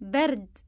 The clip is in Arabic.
برد.